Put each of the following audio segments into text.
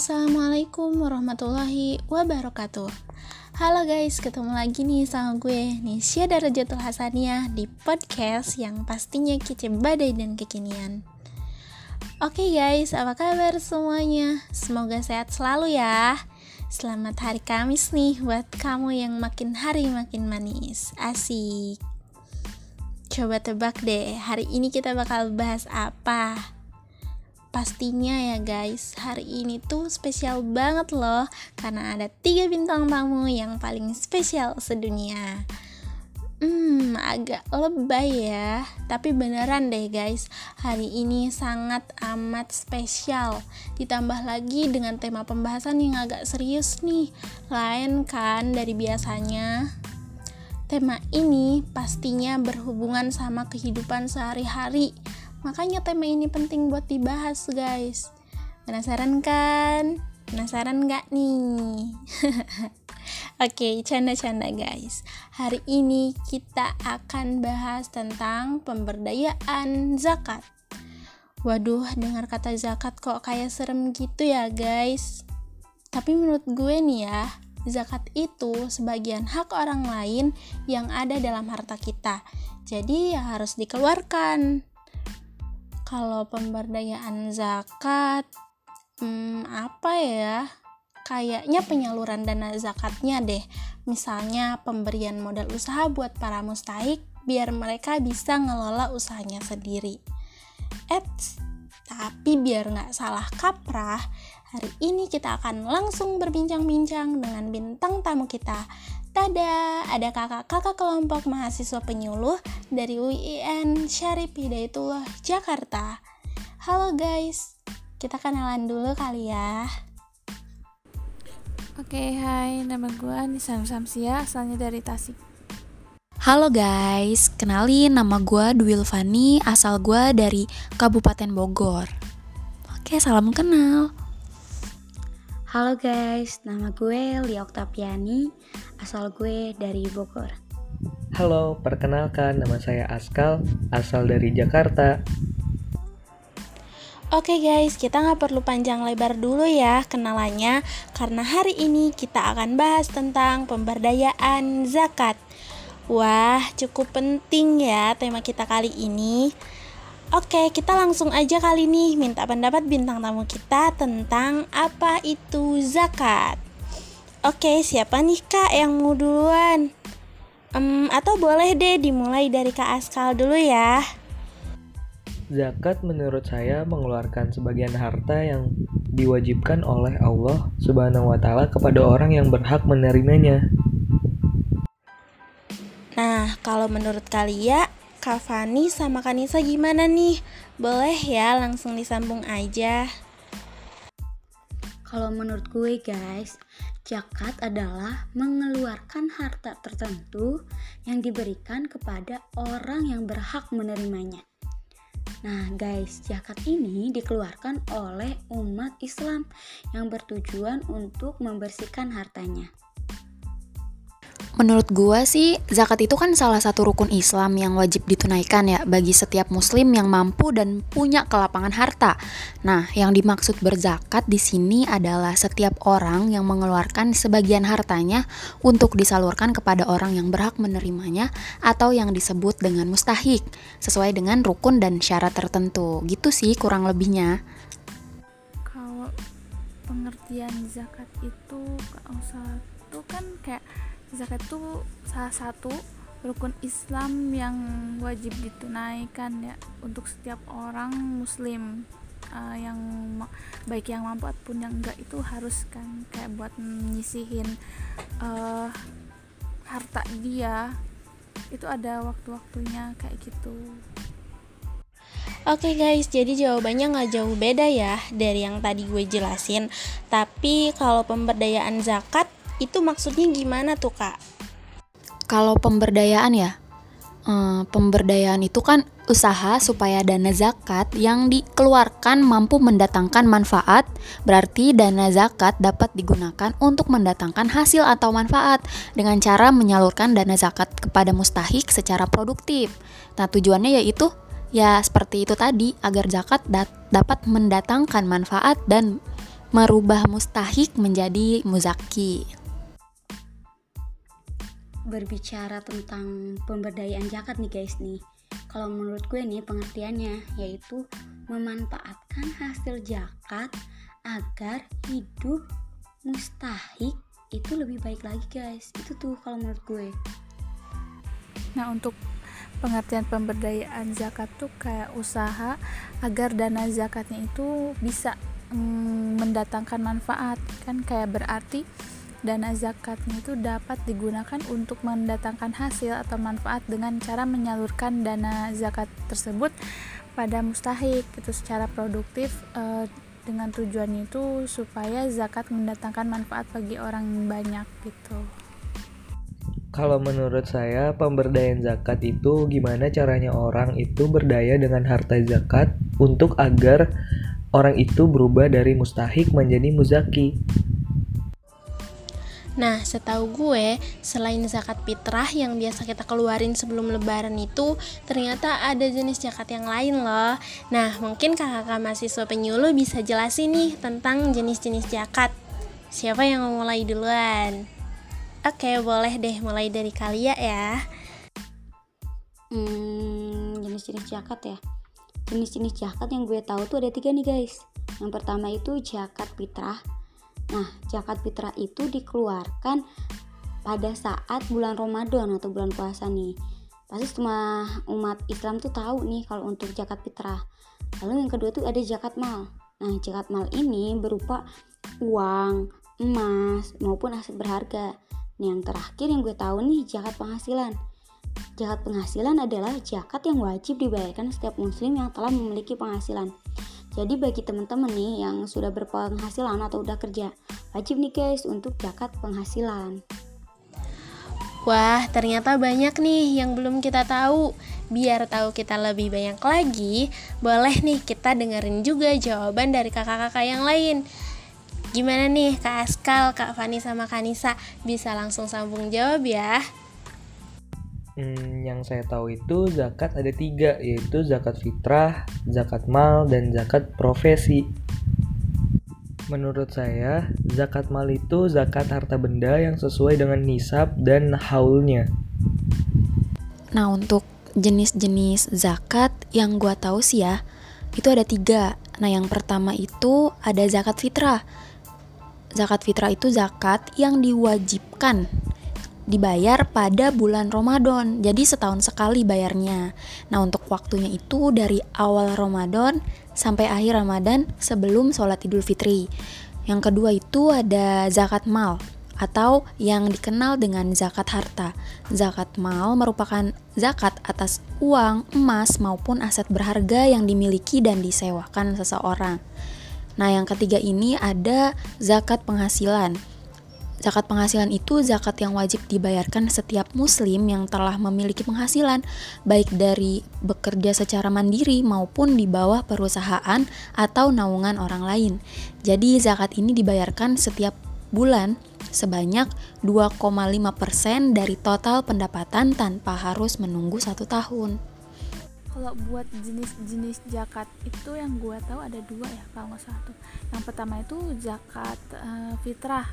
Assalamualaikum warahmatullahi wabarakatuh. Halo guys, ketemu lagi nih sama gue Nisya Darajatul Hasaniyah di podcast yang pastinya kece badai dan kekinian. Oke guys, apa kabar semuanya? Semoga sehat selalu ya. Selamat hari Kamis nih buat kamu yang makin hari makin manis. Asik. Coba tebak deh, hari ini kita bakal bahas apa? Pastinya ya guys, hari ini tuh spesial banget loh Karena ada tiga bintang tamu yang paling spesial sedunia. Hmm, agak lebay ya Tapi beneran deh guys. Hari ini sangat amat spesial. Ditambah lagi dengan tema pembahasan yang agak serius nih. Lain kan dari biasanya. Tema ini pastinya berhubungan sama kehidupan sehari-hari Makanya tema ini penting buat dibahas guys. Penasaran kan? Penasaran gak nih? Oke, okay, canda-canda guys. Hari ini kita akan bahas tentang pemberdayaan zakat. Waduh, dengar kata zakat kok kayak serem gitu ya guys. Tapi menurut gue nih ya Zakat itu sebagian hak orang lain yang ada dalam harta kita. Jadi ya harus dikeluarkan kalau pemberdayaan zakat hmm, apa ya? Kayaknya penyaluran dana zakatnya deh. Misalnya pemberian modal usaha buat para mustahik biar mereka bisa ngelola usahanya sendiri. Eits, tapi biar nggak salah kaprah hari ini kita akan langsung berbincang-bincang dengan bintang tamu kita Tada, ada kakak-kakak kelompok mahasiswa penyuluh dari UIN Syarif Hidayatullah Jakarta. Halo guys, kita kenalan dulu kali ya. Oke, hai, nama gue Nisan Samsia, asalnya dari Tasik. Halo guys, kenalin nama gue Duil Fani, asal gue dari Kabupaten Bogor. Oke, salam kenal. Halo guys, nama gue Lia Oktapiani, asal gue dari Bogor. Halo, perkenalkan nama saya Askal, asal dari Jakarta. Oke guys, kita nggak perlu panjang lebar dulu ya kenalannya, karena hari ini kita akan bahas tentang pemberdayaan zakat. Wah, cukup penting ya tema kita kali ini. Oke, kita langsung aja kali nih minta pendapat bintang tamu kita tentang apa itu zakat. Oke, siapa nih kak yang mau duluan? Um, atau boleh deh dimulai dari kak Askal dulu ya. Zakat menurut saya mengeluarkan sebagian harta yang diwajibkan oleh Allah Subhanahu wa taala kepada orang yang berhak menerimanya. Nah, kalau menurut kalian Kak Fani sama Kanisa gimana nih? Boleh ya langsung disambung aja. Kalau menurut gue guys, zakat adalah mengeluarkan harta tertentu yang diberikan kepada orang yang berhak menerimanya. Nah, guys, zakat ini dikeluarkan oleh umat Islam yang bertujuan untuk membersihkan hartanya. Menurut gua sih, zakat itu kan salah satu rukun Islam yang wajib ditunaikan ya bagi setiap muslim yang mampu dan punya kelapangan harta. Nah, yang dimaksud berzakat di sini adalah setiap orang yang mengeluarkan sebagian hartanya untuk disalurkan kepada orang yang berhak menerimanya atau yang disebut dengan mustahik, sesuai dengan rukun dan syarat tertentu. Gitu sih kurang lebihnya. Kalau pengertian zakat itu kalau satu kan kayak zakat itu salah satu rukun Islam yang wajib ditunaikan ya untuk setiap orang muslim. Uh, yang baik yang mampu ataupun yang enggak itu harus kan kayak buat menyisihin uh, harta dia. Itu ada waktu-waktunya kayak gitu. Oke okay guys, jadi jawabannya nggak jauh beda ya dari yang tadi gue jelasin. Tapi kalau pemberdayaan zakat itu maksudnya gimana tuh kak? Kalau pemberdayaan ya, hmm, pemberdayaan itu kan usaha supaya dana zakat yang dikeluarkan mampu mendatangkan manfaat, berarti dana zakat dapat digunakan untuk mendatangkan hasil atau manfaat dengan cara menyalurkan dana zakat kepada mustahik secara produktif. Nah, tujuannya yaitu ya seperti itu tadi agar zakat dapat mendatangkan manfaat dan merubah mustahik menjadi muzaki. Berbicara tentang pemberdayaan zakat nih guys nih. Kalau menurut gue nih pengertiannya yaitu memanfaatkan hasil zakat agar hidup mustahik itu lebih baik lagi guys. Itu tuh kalau menurut gue. Nah, untuk pengertian pemberdayaan zakat tuh kayak usaha agar dana zakatnya itu bisa mm, mendatangkan manfaat kan kayak berarti dana zakatnya itu dapat digunakan untuk mendatangkan hasil atau manfaat dengan cara menyalurkan dana zakat tersebut pada mustahik itu secara produktif e, dengan tujuan itu supaya zakat mendatangkan manfaat bagi orang banyak gitu. Kalau menurut saya, pemberdayaan zakat itu gimana caranya orang itu berdaya dengan harta zakat untuk agar orang itu berubah dari mustahik menjadi muzaki. Nah, setahu gue, selain zakat fitrah yang biasa kita keluarin sebelum lebaran itu, ternyata ada jenis zakat yang lain loh. Nah, mungkin kakak-kakak mahasiswa penyuluh bisa jelasin nih tentang jenis-jenis zakat. Siapa yang mau mulai duluan? Oke, boleh deh mulai dari kalian ya. Hmm, jenis-jenis zakat ya. Jenis-jenis zakat yang gue tahu tuh ada tiga nih guys. Yang pertama itu zakat fitrah. Nah, zakat fitrah itu dikeluarkan pada saat bulan Ramadan atau bulan puasa nih. Pasti semua umat Islam tuh tahu nih kalau untuk zakat fitrah. Lalu yang kedua tuh ada zakat mal. Nah, zakat mal ini berupa uang, emas, maupun aset berharga. Nah, yang terakhir yang gue tahu nih zakat penghasilan. Zakat penghasilan adalah zakat yang wajib dibayarkan setiap muslim yang telah memiliki penghasilan. Jadi bagi teman-teman nih yang sudah berpenghasilan atau udah kerja, wajib nih guys untuk zakat penghasilan. Wah, ternyata banyak nih yang belum kita tahu. Biar tahu kita lebih banyak lagi, boleh nih kita dengerin juga jawaban dari kakak-kakak yang lain. Gimana nih Kak Askal, Kak Fani sama Kanisa bisa langsung sambung jawab ya? Hmm, yang saya tahu itu zakat ada tiga, yaitu zakat fitrah, zakat mal, dan zakat profesi. Menurut saya, zakat mal itu zakat harta benda yang sesuai dengan nisab dan haulnya. Nah, untuk jenis-jenis zakat yang gua tahu sih ya, itu ada tiga. Nah, yang pertama itu ada zakat fitrah zakat fitrah itu zakat yang diwajibkan dibayar pada bulan Ramadan. Jadi setahun sekali bayarnya. Nah, untuk waktunya itu dari awal Ramadan sampai akhir Ramadan sebelum sholat Idul Fitri. Yang kedua itu ada zakat mal atau yang dikenal dengan zakat harta. Zakat mal merupakan zakat atas uang, emas maupun aset berharga yang dimiliki dan disewakan seseorang. Nah, yang ketiga ini ada zakat penghasilan. Zakat penghasilan itu zakat yang wajib dibayarkan setiap muslim yang telah memiliki penghasilan, baik dari bekerja secara mandiri maupun di bawah perusahaan atau naungan orang lain. Jadi zakat ini dibayarkan setiap bulan sebanyak 2,5% dari total pendapatan tanpa harus menunggu satu tahun. Kalau buat jenis-jenis zakat itu yang gue tahu ada dua ya kalau nggak salah tuh. Yang pertama itu zakat uh, fitrah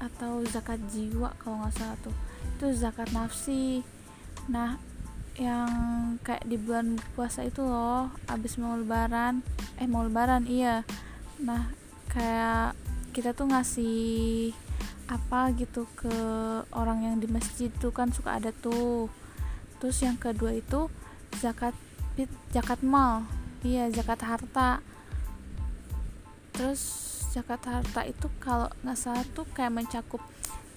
atau zakat jiwa kalau nggak salah tuh. Itu zakat nafsi. Nah yang kayak di bulan puasa itu loh abis mau lebaran. Eh mau lebaran iya. Nah kayak kita tuh ngasih apa gitu ke orang yang di masjid tuh kan suka ada tuh. Terus yang kedua itu zakat zakat mal. Iya zakat harta. Terus zakat harta itu kalau nggak salah tuh kayak mencakup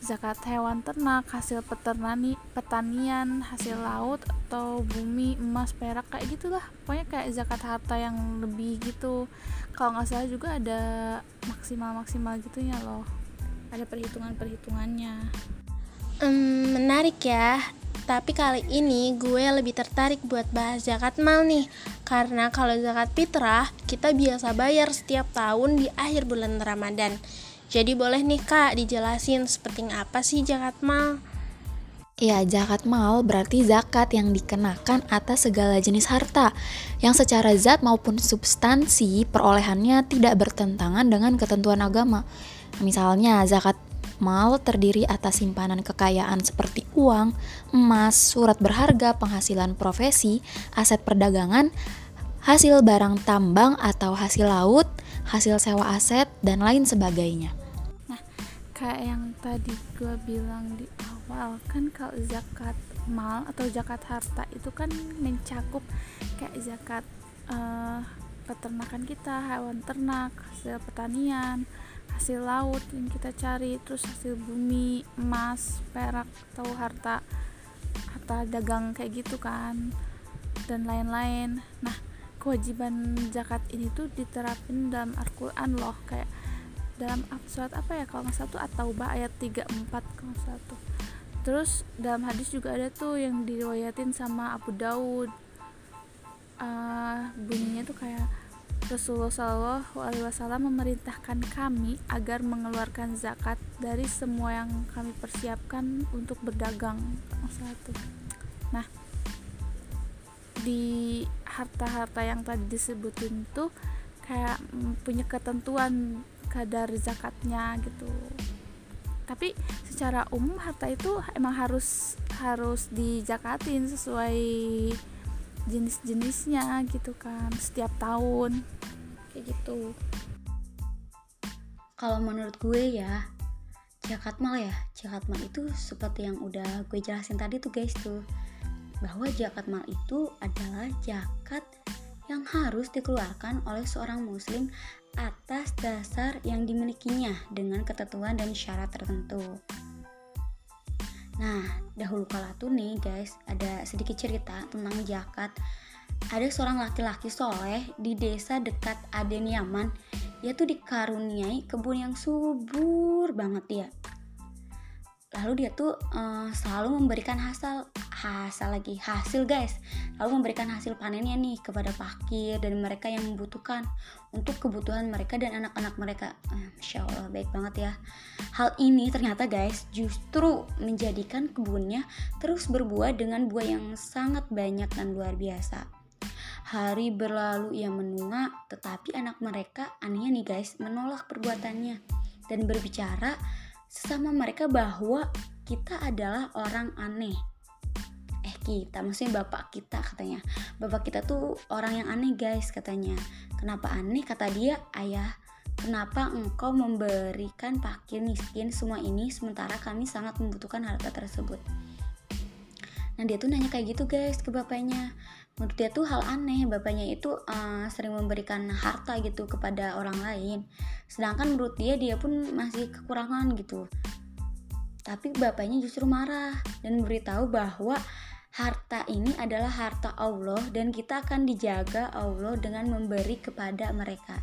zakat hewan ternak hasil peternani petanian hasil laut atau bumi emas perak kayak gitulah. Pokoknya kayak zakat harta yang lebih gitu. Kalau nggak salah juga ada maksimal maksimal gitunya loh. Ada perhitungan perhitungannya hmm, menarik ya tapi kali ini gue lebih tertarik buat bahas zakat mal nih Karena kalau zakat fitrah kita biasa bayar setiap tahun di akhir bulan Ramadan Jadi boleh nih kak dijelasin seperti apa sih zakat mal? Ya, zakat mal berarti zakat yang dikenakan atas segala jenis harta yang secara zat maupun substansi perolehannya tidak bertentangan dengan ketentuan agama. Misalnya, zakat mal terdiri atas simpanan kekayaan seperti uang, emas, surat berharga, penghasilan profesi, aset perdagangan, hasil barang tambang atau hasil laut, hasil sewa aset, dan lain sebagainya. Nah, kayak yang tadi gue bilang di awal kan kalau zakat mal atau zakat harta itu kan mencakup kayak zakat uh, peternakan kita hewan ternak hasil pertanian hasil laut yang kita cari terus hasil bumi emas perak atau harta harta dagang kayak gitu kan dan lain-lain. Nah kewajiban zakat ini tuh diterapin dalam Al-Quran loh kayak dalam surat apa ya kalau nggak satu atau ayat 34 kalau satu terus dalam hadis juga ada tuh yang diriwayatin sama Abu Daud. Uh, bunyinya tuh kayak Rasulullah Wasallam memerintahkan kami agar mengeluarkan zakat dari semua yang kami persiapkan untuk berdagang satu. Nah, di harta-harta yang tadi disebutin tuh kayak punya ketentuan kadar zakatnya gitu tapi secara umum harta itu emang harus harus dijakatin sesuai jenis-jenisnya gitu kan setiap tahun kayak gitu kalau menurut gue ya zakat mal ya zakat mal itu seperti yang udah gue jelasin tadi tuh guys tuh bahwa zakat mal itu adalah zakat yang harus dikeluarkan oleh seorang muslim atas dasar yang dimilikinya dengan ketentuan dan syarat tertentu. Nah, dahulu kala tuh nih guys, ada sedikit cerita tentang zakat. Ada seorang laki-laki soleh di desa dekat Aden Yaman. Dia tuh dikaruniai kebun yang subur banget ya lalu dia tuh uh, selalu memberikan hasil hasil lagi hasil guys. Lalu memberikan hasil panennya nih kepada fakir dan mereka yang membutuhkan untuk kebutuhan mereka dan anak-anak mereka. Uh, Masya Allah baik banget ya. Hal ini ternyata guys justru menjadikan kebunnya terus berbuah dengan buah yang sangat banyak dan luar biasa. Hari berlalu ia menua, tetapi anak mereka anehnya nih guys menolak perbuatannya dan berbicara sesama mereka bahwa kita adalah orang aneh. Eh kita maksudnya bapak kita katanya. Bapak kita tuh orang yang aneh guys katanya. Kenapa aneh? Kata dia ayah kenapa engkau memberikan pakir miskin semua ini sementara kami sangat membutuhkan harta tersebut? Nah dia tuh nanya kayak gitu guys ke bapaknya menurut dia tuh hal aneh bapaknya itu uh, sering memberikan harta gitu kepada orang lain. Sedangkan menurut dia dia pun masih kekurangan gitu. Tapi bapaknya justru marah dan memberitahu bahwa harta ini adalah harta Allah dan kita akan dijaga Allah dengan memberi kepada mereka.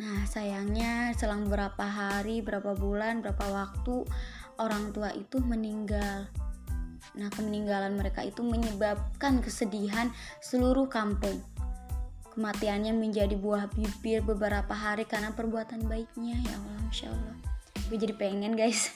Nah sayangnya selang beberapa hari berapa bulan berapa waktu orang tua itu meninggal Nah, kemeninggalan mereka itu menyebabkan kesedihan seluruh kampung. Kematiannya menjadi buah bibir beberapa hari karena perbuatan baiknya. Ya Allah, Masya Allah. Gue jadi pengen guys.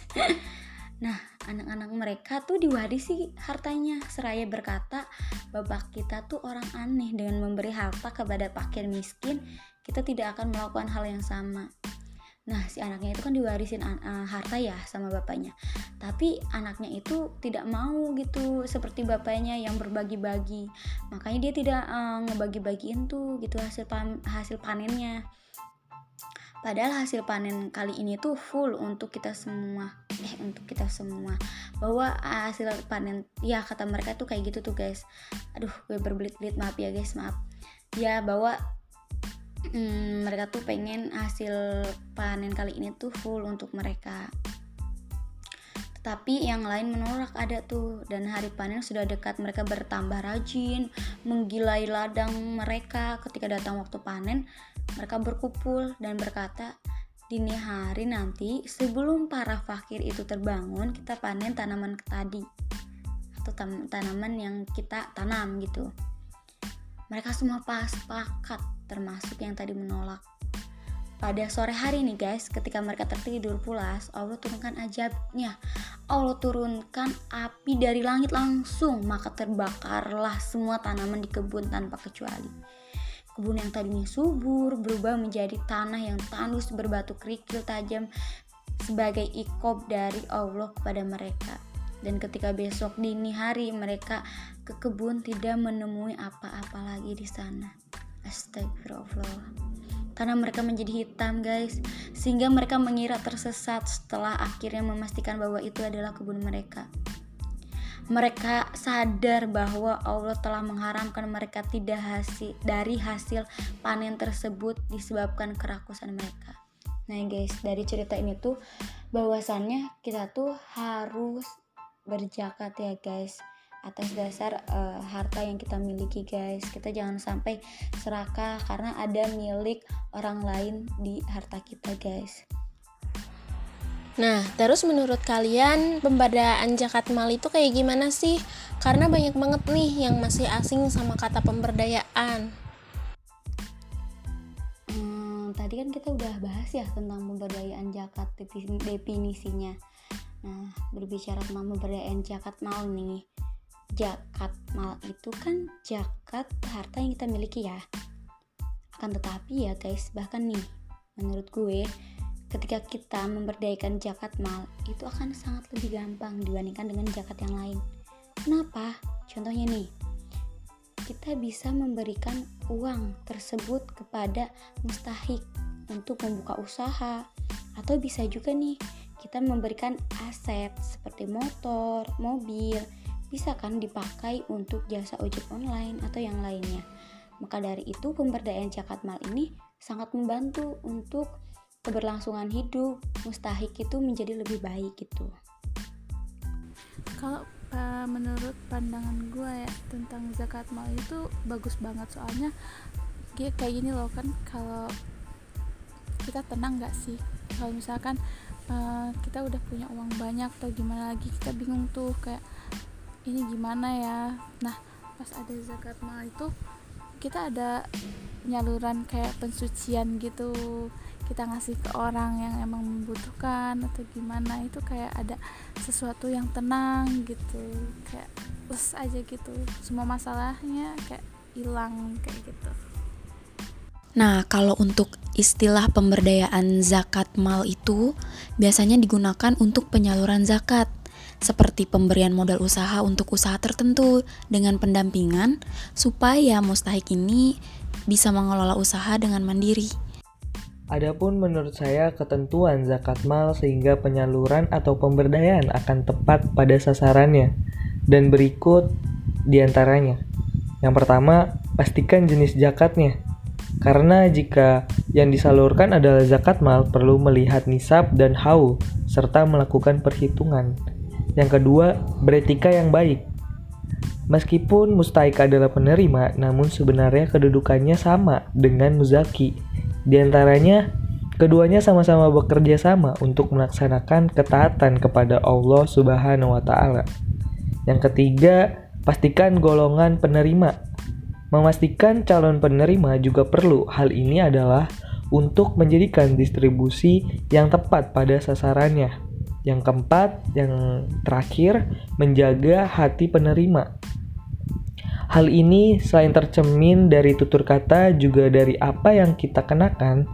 nah, anak-anak mereka tuh diwarisi hartanya. Seraya berkata, bapak kita tuh orang aneh dengan memberi harta kepada pakir miskin. Kita tidak akan melakukan hal yang sama. Nah, si anaknya itu kan diwarisin uh, harta ya sama bapaknya. Tapi anaknya itu tidak mau gitu seperti bapaknya yang berbagi-bagi. Makanya dia tidak uh, ngebagi-bagiin tuh gitu hasil pan hasil panennya. Padahal hasil panen kali ini tuh full untuk kita semua. Eh, untuk kita semua. Bahwa hasil panen ya kata mereka tuh kayak gitu tuh, guys. Aduh, gue berbelit-belit maaf ya, guys, maaf. Ya, bahwa hmm, mereka tuh pengen hasil panen kali ini tuh full untuk mereka. Tapi yang lain menolak ada tuh dan hari panen sudah dekat mereka bertambah rajin menggilai ladang mereka. Ketika datang waktu panen mereka berkumpul dan berkata dini hari nanti sebelum para fakir itu terbangun kita panen tanaman tadi atau tanaman yang kita tanam gitu. Mereka semua pas pakat termasuk yang tadi menolak. Pada sore hari nih guys ketika mereka tertidur pulas Allah turunkan ajabnya Allah turunkan api dari langit langsung maka terbakarlah semua tanaman di kebun tanpa kecuali. Kebun yang tadinya subur berubah menjadi tanah yang tandus berbatu kerikil tajam sebagai ikob dari Allah kepada mereka. Dan ketika besok dini hari mereka ke kebun tidak menemui apa-apa lagi di sana astagfirullah. Karena mereka menjadi hitam guys. Sehingga mereka mengira tersesat setelah akhirnya memastikan bahwa itu adalah kebun mereka. Mereka sadar bahwa Allah telah mengharamkan mereka tidak hasil dari hasil panen tersebut disebabkan kerakusan mereka. Nah guys, dari cerita ini tuh bahwasannya kita tuh harus berjakat ya guys atas dasar uh, harta yang kita miliki guys kita jangan sampai serakah karena ada milik orang lain di harta kita guys Nah, terus menurut kalian pemberdayaan zakat mal itu kayak gimana sih? Karena banyak banget nih yang masih asing sama kata pemberdayaan. Hmm, tadi kan kita udah bahas ya tentang pemberdayaan zakat definisinya. Nah, berbicara tentang pemberdayaan zakat mal nih jakat mal itu kan jakat harta yang kita miliki ya. Akan tetapi ya guys bahkan nih menurut gue ketika kita memberdayakan jakat mal itu akan sangat lebih gampang dibandingkan dengan jakat yang lain. Kenapa? Contohnya nih kita bisa memberikan uang tersebut kepada mustahik untuk membuka usaha atau bisa juga nih kita memberikan aset seperti motor, mobil bisa kan dipakai untuk jasa ojek online atau yang lainnya. Maka dari itu pemberdayaan zakat mal ini sangat membantu untuk keberlangsungan hidup mustahik itu menjadi lebih baik gitu. Kalau uh, menurut pandangan gue ya tentang zakat mal itu bagus banget soalnya kayak gini loh kan kalau kita tenang nggak sih kalau misalkan uh, kita udah punya uang banyak atau gimana lagi kita bingung tuh kayak ini gimana ya? Nah pas ada zakat mal itu kita ada penyaluran kayak pensucian gitu. Kita ngasih ke orang yang emang membutuhkan atau gimana. Itu kayak ada sesuatu yang tenang gitu. Kayak plus aja gitu. Semua masalahnya kayak hilang kayak gitu. Nah, kalau untuk istilah pemberdayaan zakat mal itu biasanya digunakan untuk penyaluran zakat seperti pemberian modal usaha untuk usaha tertentu dengan pendampingan supaya mustahik ini bisa mengelola usaha dengan mandiri. Adapun menurut saya ketentuan zakat mal sehingga penyaluran atau pemberdayaan akan tepat pada sasarannya dan berikut di antaranya. Yang pertama, pastikan jenis zakatnya. Karena jika yang disalurkan adalah zakat mal perlu melihat nisab dan haul serta melakukan perhitungan. Yang kedua, beretika yang baik. Meskipun mustahik adalah penerima, namun sebenarnya kedudukannya sama dengan muzaki. Di antaranya, keduanya sama-sama bekerja sama untuk melaksanakan ketaatan kepada Allah Subhanahu wa taala. Yang ketiga, pastikan golongan penerima. Memastikan calon penerima juga perlu. Hal ini adalah untuk menjadikan distribusi yang tepat pada sasarannya. Yang keempat, yang terakhir, menjaga hati penerima. Hal ini selain tercemin dari tutur kata juga dari apa yang kita kenakan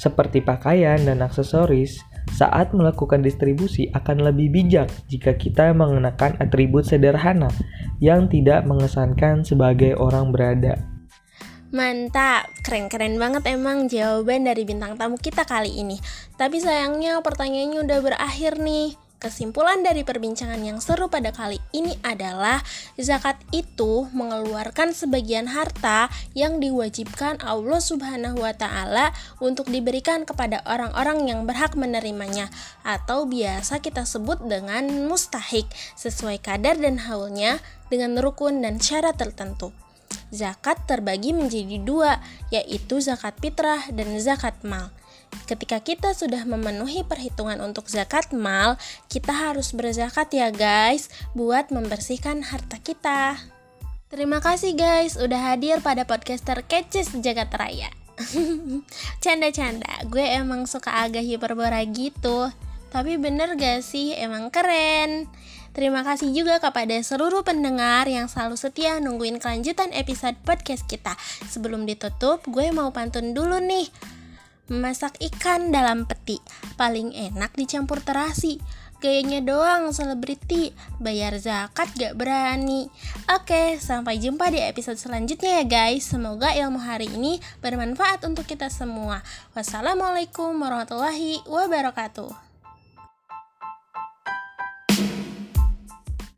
seperti pakaian dan aksesoris saat melakukan distribusi akan lebih bijak jika kita mengenakan atribut sederhana yang tidak mengesankan sebagai orang berada. Mantap, keren-keren banget emang jawaban dari bintang tamu kita kali ini. Tapi sayangnya pertanyaannya udah berakhir nih. Kesimpulan dari perbincangan yang seru pada kali ini adalah zakat itu mengeluarkan sebagian harta yang diwajibkan Allah Subhanahu wa taala untuk diberikan kepada orang-orang yang berhak menerimanya atau biasa kita sebut dengan mustahik sesuai kadar dan haulnya dengan rukun dan syarat tertentu. Zakat terbagi menjadi dua, yaitu zakat fitrah dan zakat mal. Ketika kita sudah memenuhi perhitungan untuk zakat mal, kita harus berzakat ya guys, buat membersihkan harta kita. Terima kasih guys udah hadir pada podcaster Kecis Jagat Raya. Canda-canda, gue emang suka agak hiperbora gitu. Tapi bener gak sih, emang keren. Terima kasih juga kepada seluruh pendengar yang selalu setia nungguin kelanjutan episode podcast kita. Sebelum ditutup, gue mau pantun dulu nih. Memasak ikan dalam peti, paling enak dicampur terasi. Gayanya doang selebriti, bayar zakat gak berani. Oke, sampai jumpa di episode selanjutnya ya guys. Semoga ilmu hari ini bermanfaat untuk kita semua. Wassalamualaikum warahmatullahi wabarakatuh.